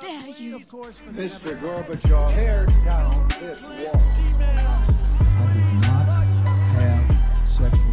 dare you? Mr. Gorbachev, tear down this wall. I did not have sexual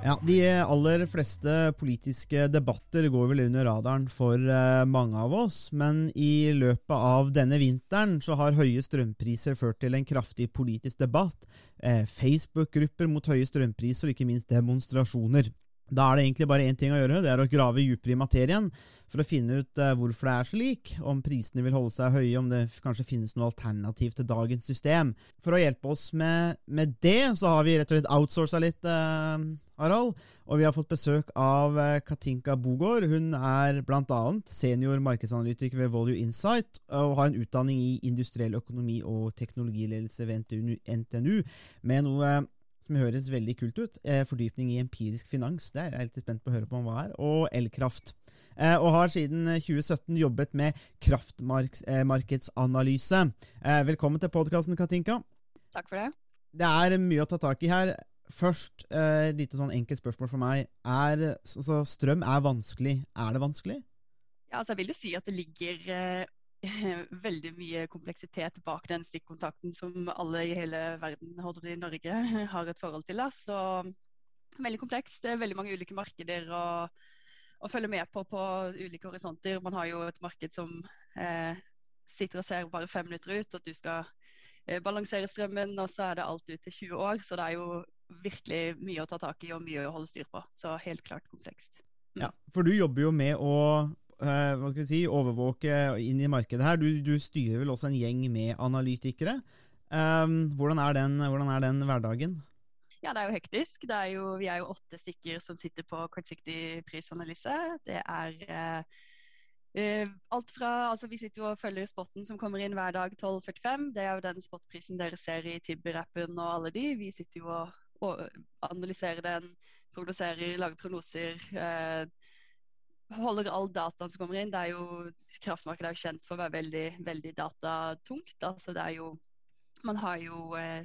Ja, De aller fleste politiske debatter går vel under radaren for eh, mange av oss, men i løpet av denne vinteren så har høye strømpriser ført til en kraftig politisk debatt, eh, Facebook-grupper mot høye strømpriser og ikke minst demonstrasjoner. Da er det egentlig bare én ting å gjøre, det er å grave dypere i materien for å finne ut eh, hvorfor det er slik, om prisene vil holde seg høye, om det kanskje finnes noe alternativ til dagens system. For å hjelpe oss med, med det, så har vi rett og slett outsourca litt, eh, Harald. Og vi har fått besøk av eh, Katinka Bogård. Hun er bl.a. senior markedsanalytiker ved Volue Insight og har en utdanning i industriell økonomi og teknologiledelse ved NTNU, med noe som høres veldig kult ut. Eh, fordypning i empirisk finans, det er jeg litt spent på å høre på om hva er. Og elkraft. Eh, og har siden 2017 jobbet med kraftmarkedsanalyse. Eh, velkommen til podkasten, Katinka. Takk for det. Det er mye å ta tak i her. Først eh, et lite sånn enkelt spørsmål for meg. Er, så, så strøm er vanskelig. Er det vanskelig? Ja, altså, jeg vil jo si at det ligger eh, veldig mye kompleksitet bak den stikkontakten som alle i hele verden, å si, Norge, har et forhold til. Da. Så veldig komplekst. Det er veldig mange ulike markeder å, å følge med på på ulike horisonter. Man har jo et marked som eh, sitter og ser bare fem minutter ut, at du skal eh, balansere strømmen, og så er det alt ut til 20 år. Så det er jo virkelig mye å ta tak i og mye å holde styr på. Så helt klart komplekst. Ja, For du jobber jo med å hva skal vi si, overvåke inn i markedet her. Du, du styrer vel også en gjeng med analytikere. Um, hvordan, er den, hvordan er den hverdagen? Ja, det er jo hektisk. Er jo, vi er jo åtte stykker som sitter på kortsiktig prisanalyse. Det er eh, eh, alt fra altså Vi sitter jo og følger spotten som kommer inn hver dag 12.45. Det er jo den spotprisen dere ser i Tibber-appen og alle de. Vi sitter jo og, og analyserer den, prognoserer, lager prognoser. Eh, holder all dataen som kommer inn. Det er jo, kraftmarkedet er jo kjent for å være veldig, veldig datatungt. Altså det er jo, man har jo eh,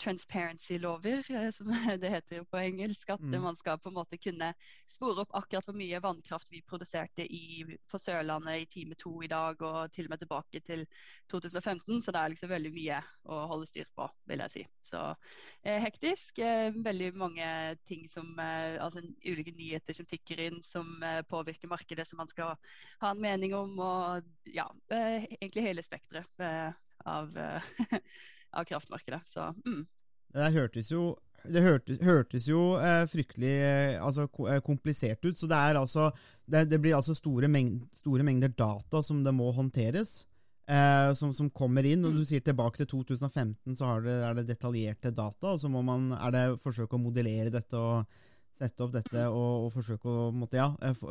transparency-lover, eh, som det heter på engelsk. At Mm. man skal på en måte kunne spore opp akkurat hvor mye vannkraft vi produserte i, på Sørlandet i time to i dag, og til og med tilbake til 2015. Så det er liksom veldig mye å holde styr på, vil jeg si. Så eh, hektisk. Eh, veldig mange ting som eh, Altså ulike nyheter som tikker inn, som eh, påvirker markedet, som man skal ha en mening om. Og ja, eh, egentlig hele spekteret av, eh, av kraftmarkedet. Så mm. Det hørtes jo det hørtes, hørtes jo eh, fryktelig eh, altså, eh, komplisert ut. Så det, er altså, det, det blir altså store, mengd, store mengder data som det må håndteres. Eh, som, som kommer inn. og Du sier tilbake til 2015 så har det, er det detaljerte data. og så må man, Er det forsøke å modellere dette og sette opp dette og, og forsøke å måtte, ja, få,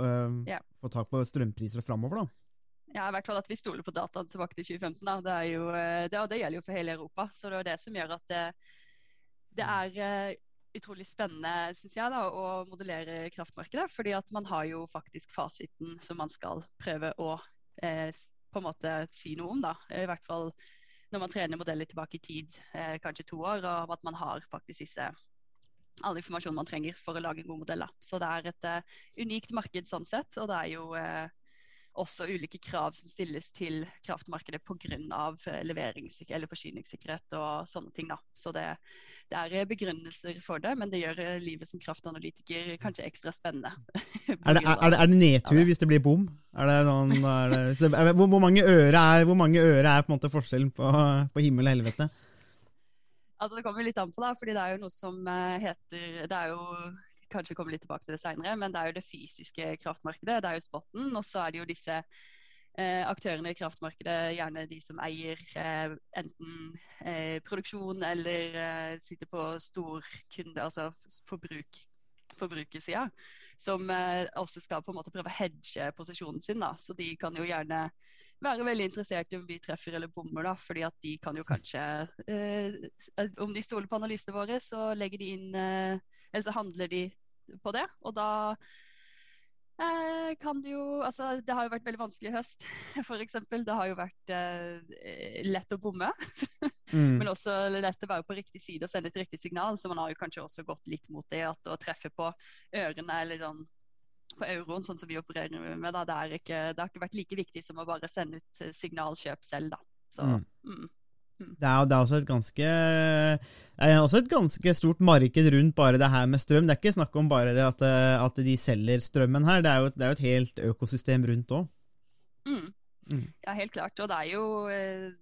Ja. få tak på strømpriser framover? da? Ja, i hvert fall at vi stoler på dataene tilbake til 2015. Da. Det, er jo, eh, det, og det gjelder jo for hele Europa. Så det er det som gjør at det, det er eh, utrolig spennende synes jeg, da, å modellere kraftmarkedet. fordi at man har jo faktisk fasiten som man skal prøve å eh, på en måte si noe om. da. I hvert fall når man trener modeller tilbake i tid, eh, kanskje to år, og at man har faktisk disse all informasjonen man trenger for å lage en god modell. Da. Så det er et uh, unikt marked sånn sett, og det er jo eh, også ulike krav som stilles til kraftmarkedet pga. Eh, leverings- eller forsyningssikkerhet og sånne ting. Da. Så det, det er eh, begrunnelser for det, men det gjør eh, livet som kraftanalytiker kanskje ekstra spennende. Er det, er, er det, nedtur hvis det blir bom? Det noen, det, hvor, hvor mange øre er, mange øre er på forskjellen på, på himmel og helvete? Altså Det kommer litt an på, da, fordi det er jo noe som heter det er jo, Kanskje komme litt tilbake til det senere, men det er jo det fysiske kraftmarkedet. Det er jo spotten. Og så er det jo disse eh, aktørene i kraftmarkedet, gjerne de som eier eh, enten eh, produksjon eller eh, sitter på storkunde, altså f- forbruk, forbrukersida, som eh, også skal på en måte prøve å hedge posisjonen sin. da, Så de kan jo gjerne være veldig interessert i om vi treffer eller bommer, da, fordi at de kan jo kanskje eh, Om de stoler på analysene våre, så legger de inn Eller så handler de på det. Og da Eh, kan det jo Altså, det har jo vært veldig vanskelig i høst, f.eks. Det har jo vært eh, lett å bomme. Mm. Men også lett å være på riktig side og sende et riktig signal. Så man har jo kanskje også gått litt mot det at å treffe på ørene eller sånn på euroen, sånn som vi opererer med, da, det, er ikke, det har ikke vært like viktig som å bare sende ut signalkjøp signal kjøp selv, da. Så Mm. mm. Det er, det er også et ganske er også et ganske stort marked rundt bare det her med strøm. Det er ikke snakk om bare det at, at de selger strømmen her, det er jo, det er jo et helt økosystem rundt òg. Mm. Mm. Ja, helt klart. Og det er jo eh,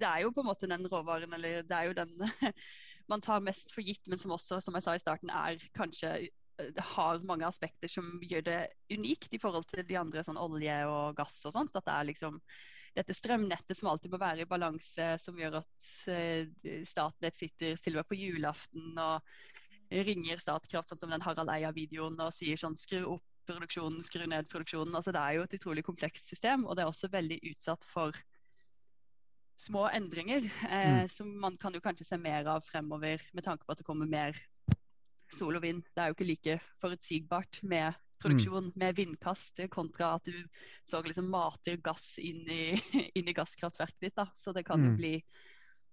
det er jo på en måte den råvaren, eller det er jo den man tar mest for gitt, men som også, som jeg sa i starten, er kanskje har mange aspekter som gjør det unikt i forhold til de andre, sånn olje og gass og sånt. At det er liksom dette strømnettet som alltid må være i balanse, som gjør at eh, Statnett sitter til og med på julaften og ringer Statkraft, sånn som den Harald Eia-videoen, og sier sånn skru opp produksjonen, skru ned produksjonen. Altså Det er jo et utrolig komplekst system, og det er også veldig utsatt for små endringer. Eh, Mm. Som man kan jo kanskje se mer av fremover, med tanke på at det kommer mer sol og vind. Det er jo ikke like forutsigbart med produksjon med vindkast kontra at du så liksom mater gass inn i, inn i gasskraftverket ditt. da. Så det kan Mm. bli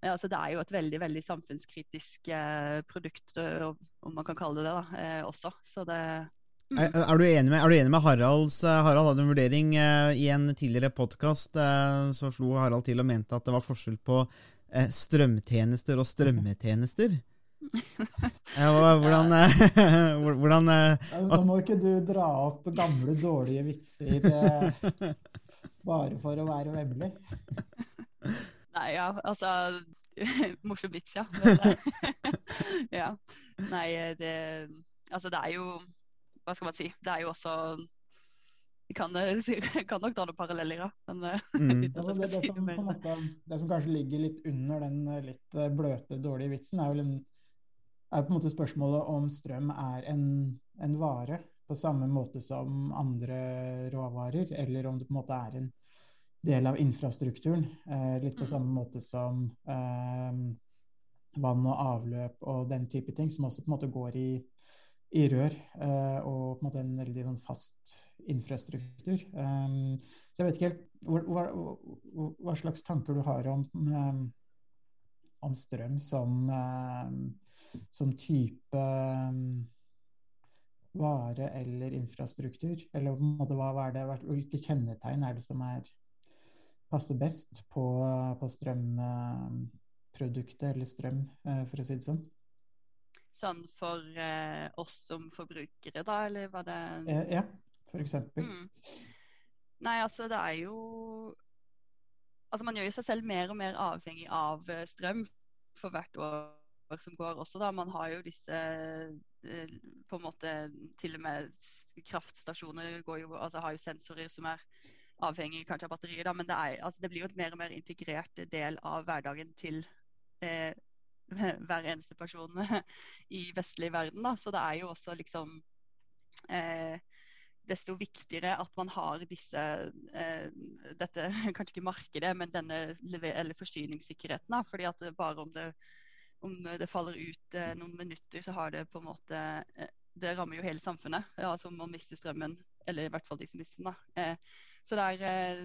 ja, altså Det er jo et veldig veldig samfunnskritisk eh, produkt, eh, om man kan kalle det det, da, eh, også. Så det mm. Er, er, du enig med, er du enig med Haralds eh, Harald hadde en vurdering eh, i en tidligere podkast. Eh, så slo Harald til og mente at det var forskjell på strømtjenester og strømmetjenester. Hvordan eh, hvordan eh, Ja, Nå må ikke du dra opp gamle, dårlige vitser eh, bare for å være vemmelig. Nei, ja, altså Morsom vits, ja. Ja. Nei, det Altså, det er jo Hva skal man si? Det er jo også Vi kan, kan nok dra noen paralleller, ja. Men mm, men det, det, som, måte, det som kanskje ligger litt under den litt bløte, dårlige vitsen, er vel en, er på en måte spørsmålet om strøm er en, en vare på samme måte som andre råvarer, eller om det på en måte er en del av infrastrukturen. Eh, litt på Mm. samme måte som eh, vann og avløp og den type ting, som også på en måte går i, i rør, eh, og på en måte en veldig sånn fast infrastruktur. Um, så jeg vet ikke helt hva, hva, hva, slags tanker du har om, um, om strøm som, um, som type um, vare eller infrastruktur? Eller på en måte, hva, hva det, hvilke kjennetegn er det som er, passer best på, på strømproduktet eller strøm, eh, for å si det sånn? Sånn for eh, oss som forbrukere, da, eller var det Eh, ja, for eksempel. Mm. Nei, altså det er jo Altså man gjør jo seg selv mer og mer avhengig av eh, strøm for hvert år som går også, da. Man har jo disse eh, på en måte Til og med kraftstasjoner jo, altså har jo sensorer som er avhengig kanskje av batterier, da, men det, er, altså det blir jo et mer og mer integrert del av hverdagen til eh, hver eneste person i vestlig verden. Da. Så det er jo også liksom eh, desto viktigere at man har disse eh, dette, Kanskje ikke markedet, men denne eller forsyningssikkerheten. Da, fordi at bare om det, om det faller ut eh, noen minutter, så har det på en måte eh, Det rammer jo hele samfunnet. Ja, altså om man mister strømmen, eller i hvert fall de som mister den. da. Eh, så det er,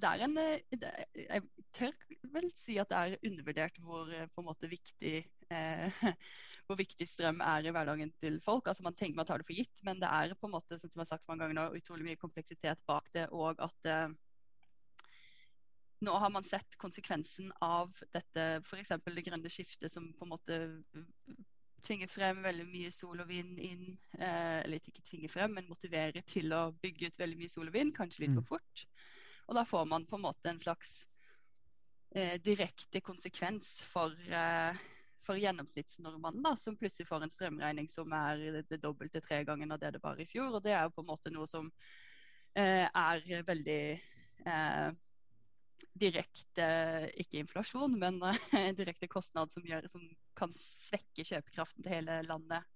det er en det, Jeg tør vel si at det er undervurdert hvor på en måte viktig eh, hvor viktig strøm er i hverdagen til folk. Altså Man tenker man tar det for gitt, men det er på en måte som jeg har sagt mange ganger nå, utrolig mye kompleksitet bak det. Og at nå har man sett konsekvensen av dette, f.eks. det grønne skiftet som på en måte tvinger frem veldig mye sol og vind inn. Eh, eller ikke tvinger frem, men motiverer til å bygge ut veldig mye sol og vind, kanskje litt Mm. for fort. Og da får man på en måte en slags eh, direkte konsekvens for, eh, for gjennomsnittsnordmannen, da, som plutselig får en strømregning som er det, det dobbelte tre ganger av det det var i fjor. Og det er jo på en måte noe som eh, er veldig eh, direkte, ikke inflasjon, men eh, direkte kostnad som, gjør, som kan svekke kjøpekraften til hele landet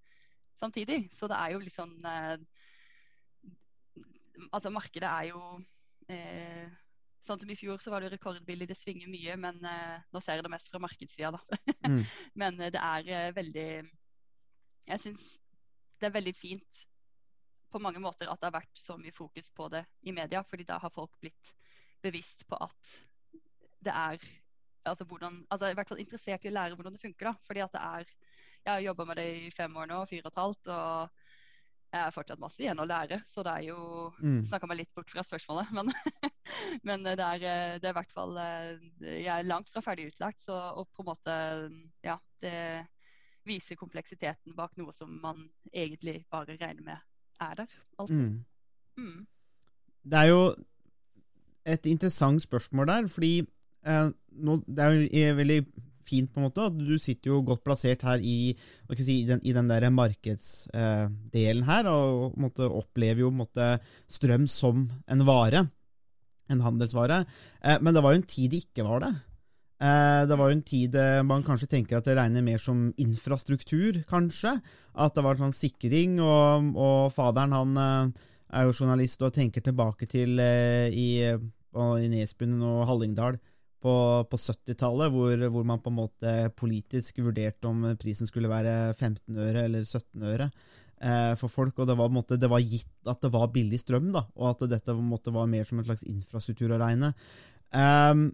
samtidig. Så det er jo eh, Altså, markedet er jo eh, Sånn som i fjor så var det rekordbillig, det svinger mye, men eh, nå ser jeg det mest fra markedssida, da. Mm. men eh, det er veldig Jeg syns det er veldig fint på mange måter at det har vært så mye fokus på det i media, fordi da har folk blitt bevisst på at det er altså hvordan, altså i hvert fall interessert i å lære hvordan det funker. da, fordi at det er, Jeg har jobba med det i fem år nå, fire og et halvt, og jeg har fortsatt masse igjen å lære. Så det er jo Mm. Snakka meg litt bort fra spørsmålet, men, men det, er, det er i hvert fall Jeg er langt fra ferdig utlært, så og på en måte Ja, det viser kompleksiteten bak noe som man egentlig bare regner med er der. alltid. Mm. Mm. Det er jo et interessant spørsmål der, fordi eh, nå, det er eh, veldig fint på en måte at du sitter jo godt plassert her i, si, i den, i den der markedsdelen her, og på måte opplever jo på måte strøm som en vare, en handelsvare. Eh, men det var jo en tid det ikke var det. Eh, det var jo en tid eh, man kanskje tenker at det regner mer som infrastruktur, kanskje. At det var sånn sikring, og, og faderen han eh, er jo journalist og tenker tilbake til eh, i, i Nesbyen og Hallingdal på, på 70-tallet, hvor, hvor man på en måte politisk vurderte om prisen skulle være 15 øre eller 17 øre eh, for folk. og det var, måte, det var gitt at det var billig strøm, da, og at dette på en måte var mer som en slags infrastruktur å regne. Um,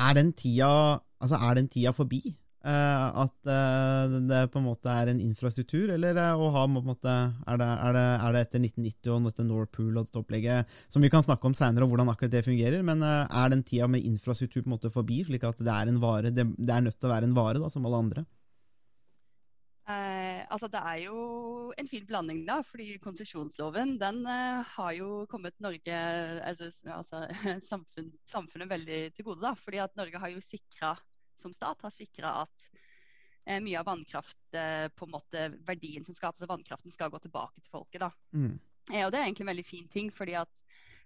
er den tida, altså er den tida forbi? Eh, at eh, det på en måte er en infrastruktur, eller eh, ha, en måte, er, det, er, det, er det etter 1990 og dette Norpool og dette opplegget, som vi kan snakke om seinere, hvordan akkurat det fungerer, men er den tida med infrastruktur på en måte forbi, slik at det er en vare, det er nødt til å være en vare, da, som alle andre? Eh, altså Det er jo en fin blanding, da. fordi Konsesjonsloven den eh, har jo kommet Norge, altså, altså samfunn, samfunnet veldig til gode. da, fordi at Norge har jo sikra, som stat, har sikra at eh, mye av vannkraft, eh, på en måte verdien som skapes av vannkraften, skal gå tilbake til folket. da. Mm. Eh, og det er egentlig en veldig fin ting, fordi at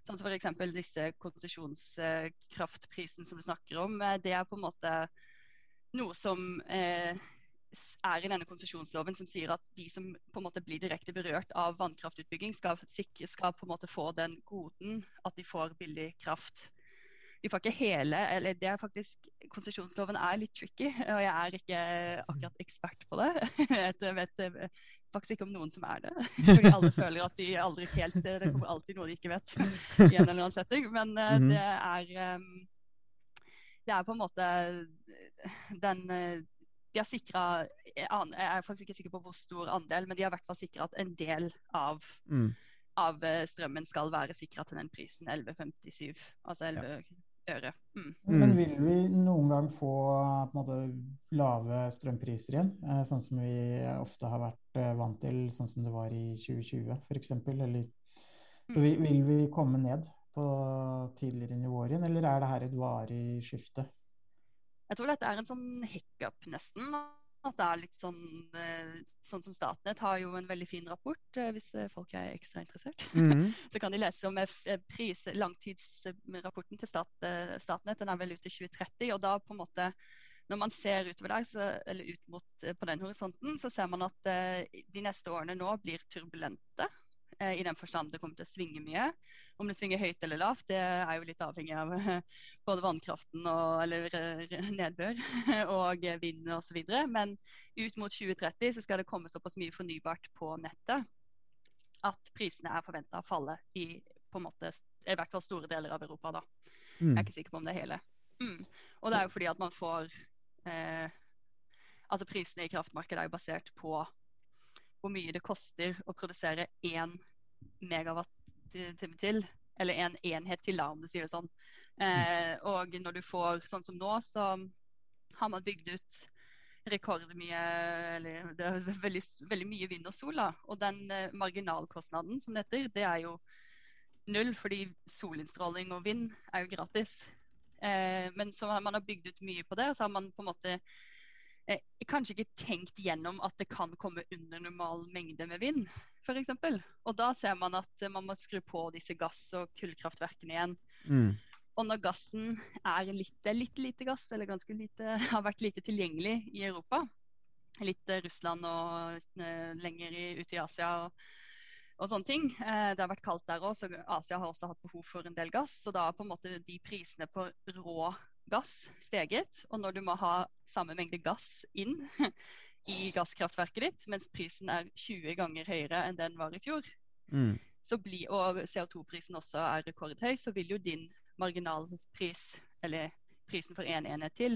sånn som f.eks. disse konsesjonskraftprisene som du snakker om, eh, det er på en måte noe som eh, er i denne konsesjonsloven som sier at de som på en måte blir direkte berørt av vannkraftutbygging, skal, sikre, skal på en måte få den goden at de får billig kraft. De får ikke hele, eller det er faktisk, Konsesjonsloven er litt tricky, og jeg er ikke akkurat ekspert på det. Jeg vet faktisk ikke om noen som er det. Fordi alle føler at de aldri helt Det kommer alltid noe de ikke vet i en eller annen setting. Men eh, Mhm. det er Det er på en måte den De har sikra Jeg er faktisk ikke sikker på hvor stor andel, men de har i hvert fall sikra at en del av, Mm. av eh, strømmen skal være sikra til den prisen 11,57. Altså 11 øre. Mm. Men Mm. vil vi noen gang få på en måte, lave strømpriser igjen? Eh, sånn som vi ofte har vært eh, vant til, sånn som det var i 2020 f.eks.? Eller så vil, vil vi komme ned på tidligere nivåer igjen, eller er det her et varig skifte? Jeg tror dette er en sånn hiccup, nesten. At det er litt sånn, eh, sånn som Statnett har jo en veldig fin rapport, eh, hvis eh, folk er ekstra interessert. Mm. Så kan de lese om pris, langtidsrapporten til stat, Statnett. Den er vel ute i 2030. Og da på en måte, når man ser utover der, så, eller ut mot på den horisonten, så ser man at de neste årene nå blir turbulente. Eh, I den forstand det kommer til å svinge mye. Om det svinger høyt eller lavt, det er jo litt avhengig av både vannkraften og eller eh, nedbør og vind osv. Men ut mot 2030 så skal det komme såpass mye fornybart på nettet at prisene er forventa å falle i på en måte, i hvert fall store deler av Europa. da. Jeg Mm. er ikke sikker på om det er hele. Mm. Og det er jo fordi at man får eh, Altså prisene i kraftmarkedet er jo basert på hvor mye det koster å produsere én megawatt time til eller en enhet til, om du sier det sånn. Eh, og når du får sånn som nå, så har man bygd ut rekordmye eller det er veldig, veldig mye vind og sol. Da. Og den eh, marginalkostnaden som det heter, det er jo null, fordi solinnstråling og vind er jo gratis. Eh, men så har man bygd ut mye på det, og så har man på en måte eh, kanskje ikke tenkt gjennom at det kan komme under normal mengde med vind, f.eks. Og da ser man at eh, man må skru på disse gass- og kullkraftverkene igjen. Mm. Og når gassen er litt, litt lite gass, eller ganske lite, har vært lite tilgjengelig i Europa, litt eh, Russland og eh, lenger i, ute i Asia og, og sånne ting. Det har vært kaldt der òg, så Asia har også hatt behov for en del gass. Så da har på en måte de prisene på rå gass steget. Og når du må ha samme mengde gass inn i gasskraftverket ditt, mens prisen er 20 ganger høyere enn den var i fjor, Mm. så bli, og CO2-prisen også er rekordhøy, så vil jo din marginalpris, eller prisen for én enhet til,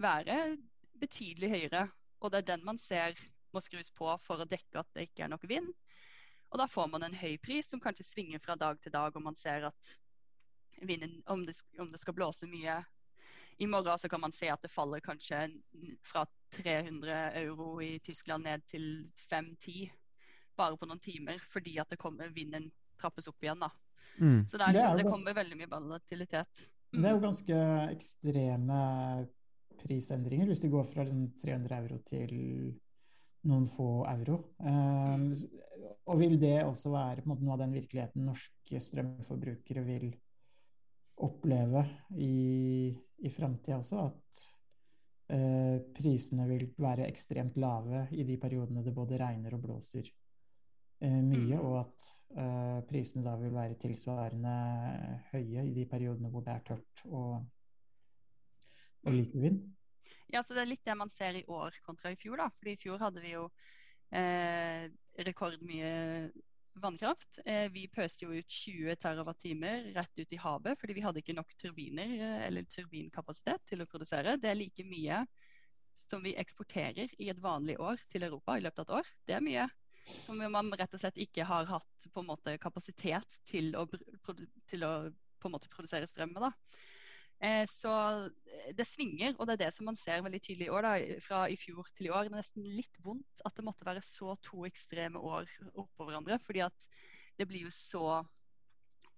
være betydelig høyere. Og det er den man ser må skrus på for å dekke at det ikke er nok vind. Og da får man en høy pris som kanskje svinger fra dag til dag, og man ser at vinden, om det, om det skal blåse mye i morgen, så kan man se at det faller kanskje fra 300 euro i Tyskland ned til 5-10 bare på noen timer, fordi at det kommer, vinden trappes opp igjen. da. Mm. Så det, er Det er liksom, det gans- kommer veldig mye volatilitet. Det er jo ganske ekstreme prisendringer hvis du går fra liksom 300 euro til noen få euro. Eh, og vil det også være på en måte, noe av den virkeligheten norske strømforbrukere vil oppleve i, i framtida også? At eh, prisene vil være ekstremt lave i de periodene det både regner og blåser eh, mye, og at eh, prisene da vil være tilsvarende høye i de periodene hvor det er tørt og, og lite vind. Ja, så Det er litt det man ser i år kontra i fjor. da. Fordi I fjor hadde vi jo eh, rekordmye vannkraft. Eh, vi pøste jo ut 20 TWh rett ut i havet fordi vi hadde ikke nok turbiner eh, eller turbinkapasitet til å produsere. Det er like mye som vi eksporterer i et vanlig år til Europa i løpet av et år. Det er mye som man rett og slett ikke har hatt på en måte kapasitet til å, til å på en måte produsere strøm med. Eh, Så det svinger, og det er det som man ser veldig tydelig i år. da, Fra i fjor til i år. Det er nesten litt vondt at det måtte være så to ekstreme år oppå hverandre. fordi at det blir jo så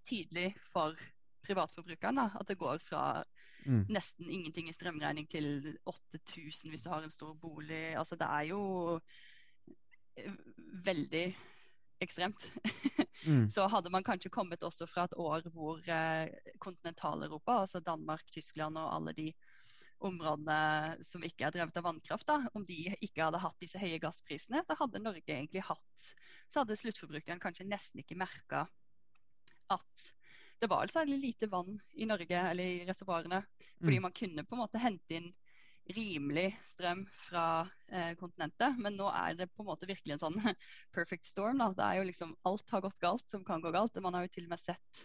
tydelig for privatforbrukeren da, at det går fra Mm. nesten ingenting i strømregning til 8000 hvis du har en stor bolig. Altså det er jo eh, veldig ekstremt. Mm. Så hadde man kanskje kommet også fra et år hvor eh, kontinentaleuropa, altså Danmark, Tyskland og alle de områdene som ikke er drevet av vannkraft, da, om de ikke hadde hatt disse høye gassprisene, så hadde Norge egentlig hatt Så hadde sluttforbrukeren kanskje nesten ikke merka at det var særlig lite vann i Norge eller i reservoarene. Fordi Mm. man kunne på en måte hente inn rimelig strøm fra eh, kontinentet. Men nå er det på en måte virkelig en sånn perfect storm. Da. Det er jo liksom Alt har gått galt som kan gå galt. Man har jo til og med sett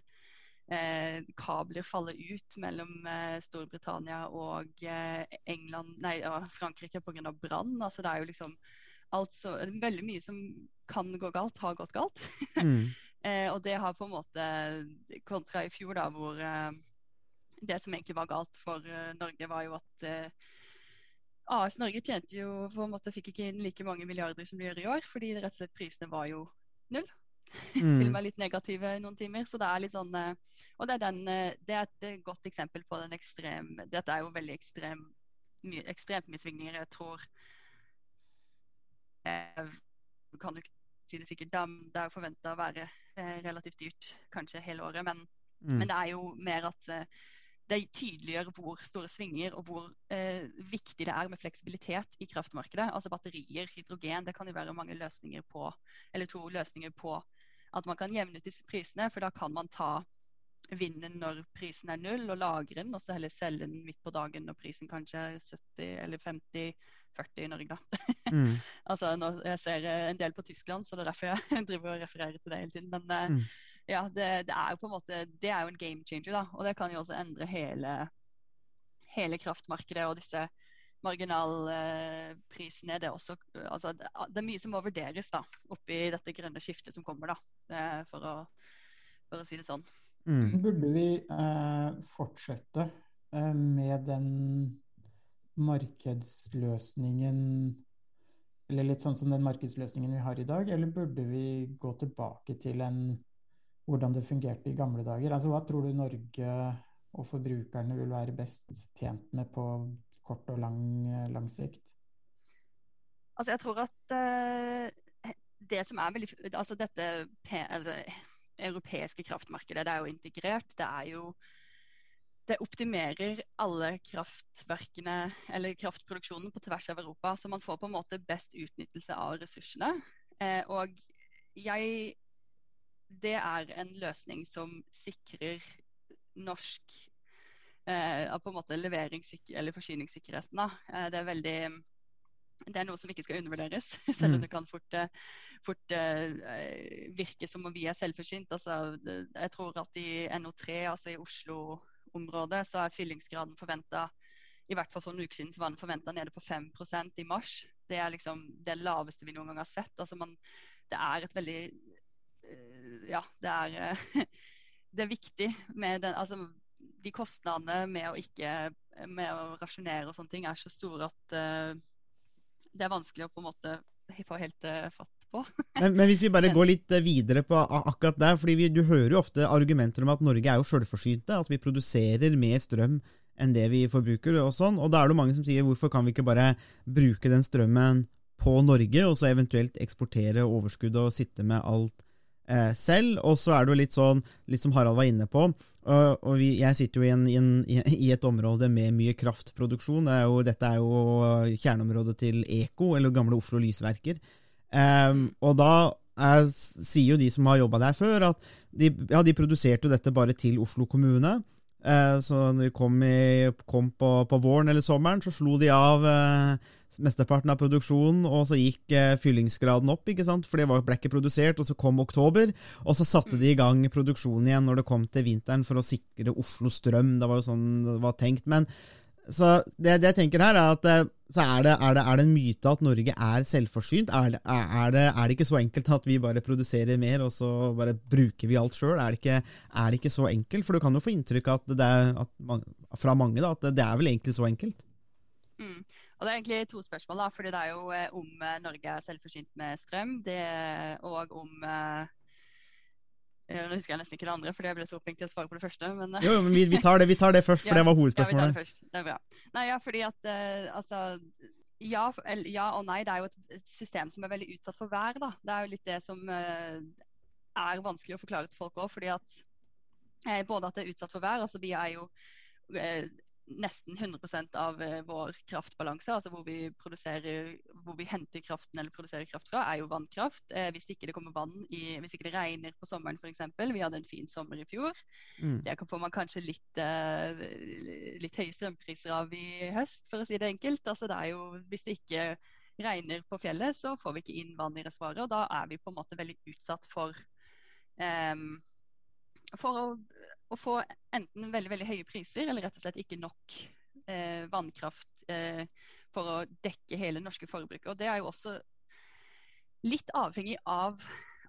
eh, kabler falle ut mellom eh, Storbritannia og eh, England, nei, ja, Frankrike pga. brann. Altså, det er jo liksom alt så, Veldig mye som kan gå galt, har gått galt. Mm. Eh, og det har på en måte Kontra i fjor, da, hvor eh, det som egentlig var galt for eh, Norge, var jo at eh, AS Norge tjente jo på en måte fikk ikke inn like mange milliarder som de gjør i år, fordi rett og slett prisene var jo null. Til og Mm. med litt negative noen timer. Så det er litt sånn eh, Og det er, den, eh, det er et eh, godt eksempel på den ekstrem Dette er jo veldig ekstrem, my, ekstremt mye svingninger. Jeg tror eh, kan du ikke si det sikkert, det er jo forventa å være eh, relativt dyrt kanskje hele året. Men, Mm. men det er jo mer at eh, det tydeliggjør hvor store svinger og hvor eh, viktig det er med fleksibilitet i kraftmarkedet. Altså batterier, hydrogen, det kan jo være mange løsninger på, eller to løsninger på at man kan jevne ut disse prisene. For da kan man ta vinden når prisen er null, og lagre den, og så heller selge den midt på dagen når prisen kanskje er 70 eller 50-40 i Norge, da. Mm. altså, jeg ser eh, en del på Tyskland, så det er derfor jeg driver og refererer til det hele tiden. Men eh, Mm. Ja, det, det er jo på en måte Det er jo en game changer, da. Og det kan jo også endre hele, hele kraftmarkedet og disse marginalprisene. Det, er også, altså, det, er mye som må vurderes da, oppi dette grønne skiftet som kommer, da. eh, For å, for å si det sånn. Mm. Burde vi eh, fortsette eh, med den markedsløsningen Eller litt sånn som den markedsløsningen vi har i dag, eller burde vi gå tilbake til en hvordan det fungerte i gamle dager? Altså, hva tror du Norge og forbrukerne vil være best tjent med på kort og lang, lang sikt? Altså, jeg tror at uh, det som er veldig Altså dette altså, europeiske kraftmarkedet, det er jo integrert. Det er jo det optimerer alle kraftverkene eller kraftproduksjonen på tvers av Europa. Så man får på en måte best utnyttelse av ressursene. Eh, og jeg Det er en løsning som sikrer norsk eh, på en måte eller forsyningssikkerheten. Eh, det er veldig det er noe som ikke skal undervurderes, selv om Mm. det kan fort, eh, fort eh, virke som om vi er selvforsynt. Altså, jeg tror at i NO3, altså i Oslo-området, så er fyllingsgraden forventa i hvert fall for en uke siden så var den forventa nede på 5% i mars. Det er liksom det laveste vi noen gang har sett. Altså man, det er et veldig Ja, det er, eh, det er viktig med den altså, De kostnadene med å ikke med å rasjonere og sånne ting er så store at uh, det er vanskelig å på en måte få helt uh, fatt på. Men, men hvis vi bare går litt videre på akkurat der, fordi vi, du hører jo ofte argumenter om at Norge er jo sjølforsynte, at vi produserer mer strøm enn det vi forbruker og sånn, og da er det mange som sier hvorfor kan vi ikke bare bruke den strømmen på Norge, og så eventuelt eksportere overskuddet og sitte med alt selv, og så er det jo litt sånn, litt som Harald var inne på, og, vi, jeg sitter jo i, en, i, en, i et område med mye kraftproduksjon, det er jo, dette er jo kjerneområdet til EKO, eller gamle Oslo Lysverker, Ehm, og da er, sier jo de som har jobba der før, at de, ja, de produserte jo dette bare til Oslo kommune. Eh, så når de kom, i, kom på, på våren eller sommeren, så slo de av eh, mesteparten av produksjonen, og så gikk eh, fyllingsgraden opp, ikke sant? for det ble ikke produsert. Og så kom oktober, og så satte de i gang produksjonen igjen når det kom til vinteren for å sikre Oslo strøm. Det var jo sånn det var tenkt. men så det, det jeg tenker her er at eh, så er det, er, det, er det en myte at Norge er selvforsynt? Er, det- er, det, ikke så enkelt at vi bare produserer mer, og så bare bruker vi alt sjøl? Er, det ikke- så enkelt? For du kan jo få inntrykk at er, at fra mange da, at det er vel egentlig så enkelt? Mm. Og Det er egentlig to spørsmål. da, fordi Det er jo eh, om eh, Norge er selvforsynt med strøm, det, og om Nå husker jeg nesten ikke det andre, fordi jeg ble så opphengt i å svare på det første. men... eh, Jo, men vi, vi, tar det, vi tar det først, for Ja, det var hovedspørsmålet. Ja, vi tar det først. Det er bra. Nei, ja, fordi at uh, altså ja, ja og nei. Det er jo et, et system som er veldig utsatt for vær. da. Det er jo litt det som uh, er vanskelig å forklare til folk òg. Fordi at eh, både at det er utsatt for vær, altså vi er jo eh, nesten 100 av eh, vår kraftbalanse, altså hvor vi, hvor vi henter kraften eller produserer kraft fra, er jo vannkraft. Eh, hvis ikke det kommer vann i, hvis ikke det regner på sommeren f.eks. Vi hadde en fin sommer i fjor. Mm. Det får man kanskje litt, eh, litt høye strømpriser av i høst, for å si det enkelt. Altså, det er jo, hvis det ikke regner på fjellet, så får vi ikke inn vann i reservoaret. Og da er vi på en måte veldig utsatt for, em, for å, å få enten veldig, veldig høye priser, eller rett og slett ikke nok eh, vannkraft eh, for å dekke hele norske forbruket. Og det er jo også litt avhengig av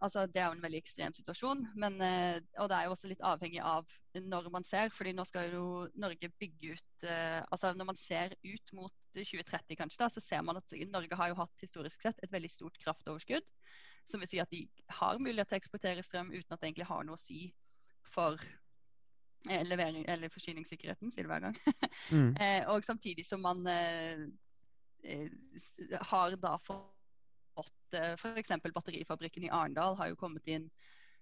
altså Det er jo en veldig ekstrem situasjon, men, eh, og det er jo også litt avhengig av når man ser. fordi nå skal jo Norge bygge ut eh, altså Når man ser ut mot 2030, kanskje, da, så ser man at Norge har jo hatt historisk sett et veldig stort kraftoverskudd. Som vil si at de har mulighet til å eksportere strøm uten at det egentlig har noe å si for eh, levering, eller forsyningssikkerheten, sier det hver gang. Mm. Eh, og samtidig som man eh, eh, har da fått eh, f.eks. batterifabrikken i Arendal har jo kommet inn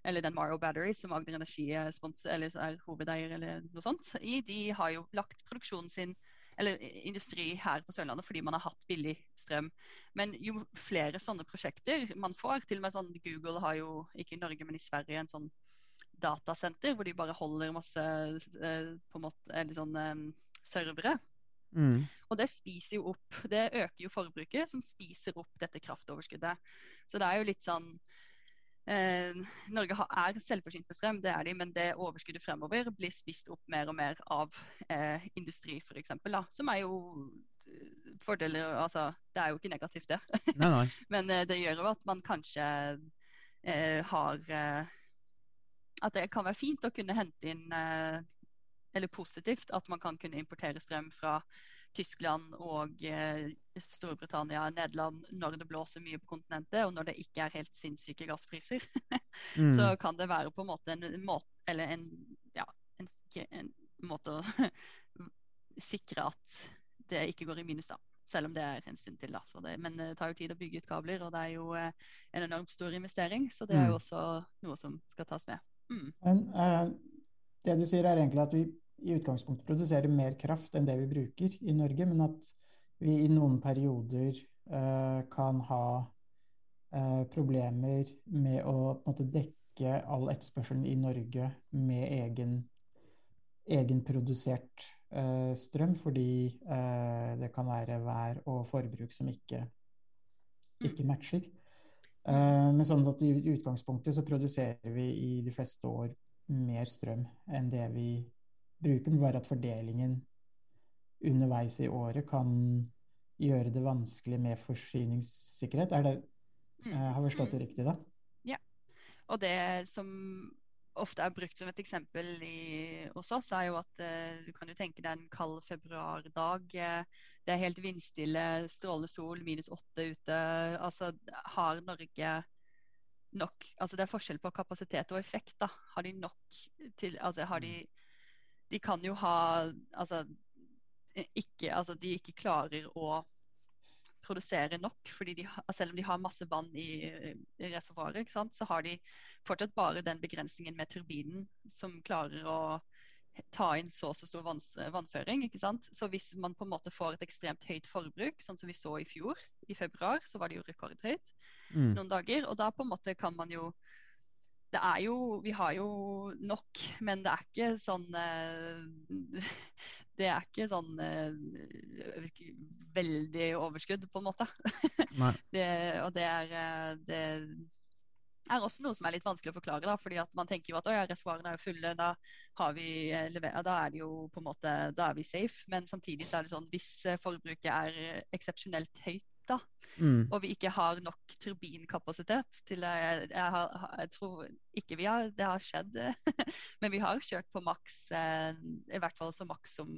eller den Morrow Battery, som Agder Energi er, spons eller er hovedeier, eller noe sånt, i, de har jo lagt produksjonen sin eller industri her på Sørlandet fordi man har hatt billig strøm. Men jo flere sånne prosjekter man får, til og med sånn Google har jo, ikke i Norge, men i Sverige, en sånn datasenter hvor de bare holder masse eh, på en måte, eller sånn eh, servere. Mm. Og det spiser jo opp, det øker jo forbruket, som spiser opp dette kraftoverskuddet. Så det er jo litt sånn eh, Norge har, er selvforsynt med strøm, det er de, men det overskuddet fremover blir spist opp mer og mer av eh, industri, f.eks. Som er jo eh, fordeler Altså, det er jo ikke negativt, det. Nei, nei. Men eh, det gjør jo at man kanskje eh, har eh, At det kan være fint å kunne hente inn eh, Eller positivt at man kan kunne importere strøm fra Tyskland og eh, Storbritannia, Nederland når det blåser mye på kontinentet, og når det ikke er helt sinnssyke gasspriser. Mm. Så kan det være på en måte en, måte Eller en, ja, en, en måte å sikre at det ikke går i minus, da. Selv om det er en stund til. da. Det, men det tar jo tid å bygge ut kabler, og det er jo eh, en enormt stor investering. Så det er Mm. jo også noe som skal tas med. Mm. Men eh, det du sier er egentlig at vi i utgangspunktet produserer mer kraft enn det vi bruker i Norge, men at vi i noen perioder eh, kan ha eh, problemer med å måte dekke all etterspørselen i Norge med egen, egenprodusert eh, strøm, fordi eh, det kan være vær og forbruk som ikke ikke matcher. Eh, men sånn at i utgangspunktet så produserer vi i de fleste år mer strøm enn det vi bruker, men bare at fordelingen underveis i året kan gjøre det vanskelig med forsyningssikkerhet. Er det, Mm. jeg har forstått det riktig da? Ja. Og det som ofte er brukt som et eksempel i, hos oss, er jo at eh, du kan jo tenke deg en kald februardag. Eh, det er helt vindstille, strålende sol, minus åtte ute. Altså, har Norge nok Altså det er forskjell på kapasitet og effekt, da. Har de nok til Altså har de De kan jo ha Altså ikke Altså de ikke klarer å produsere nok, fordi de, har- selv om de har masse vann i, i reservoaret, så har de fortsatt bare den begrensningen med turbinen som klarer å ta inn så og så stor vann, vannføring. ikke sant? Så hvis man på en måte får et ekstremt høyt forbruk, sånn som vi så i fjor, i februar, så var det jo rekordhøyt Mm. noen dager. Og da på en måte kan man jo det er jo Vi har jo nok, men det er ikke sånn eh, Det er ikke sånn eh, veldig overskudd, på en måte. Det, og det er, eh, det er også noe som er litt vanskelig å forklare. da, fordi at Man tenker jo at reservoarene er jo fulle, da, har vi, eh, da er det jo på en måte, da er vi safe. Men samtidig så er det sånn hvis forbruket er eksepsjonelt høyt, da, Mm. og vi ikke har nok turbinkapasitet til jeg, jeg, har, jeg tror ikke vi har Det har skjedd, men vi har kjørt på maks, eh, i hvert fall så maks som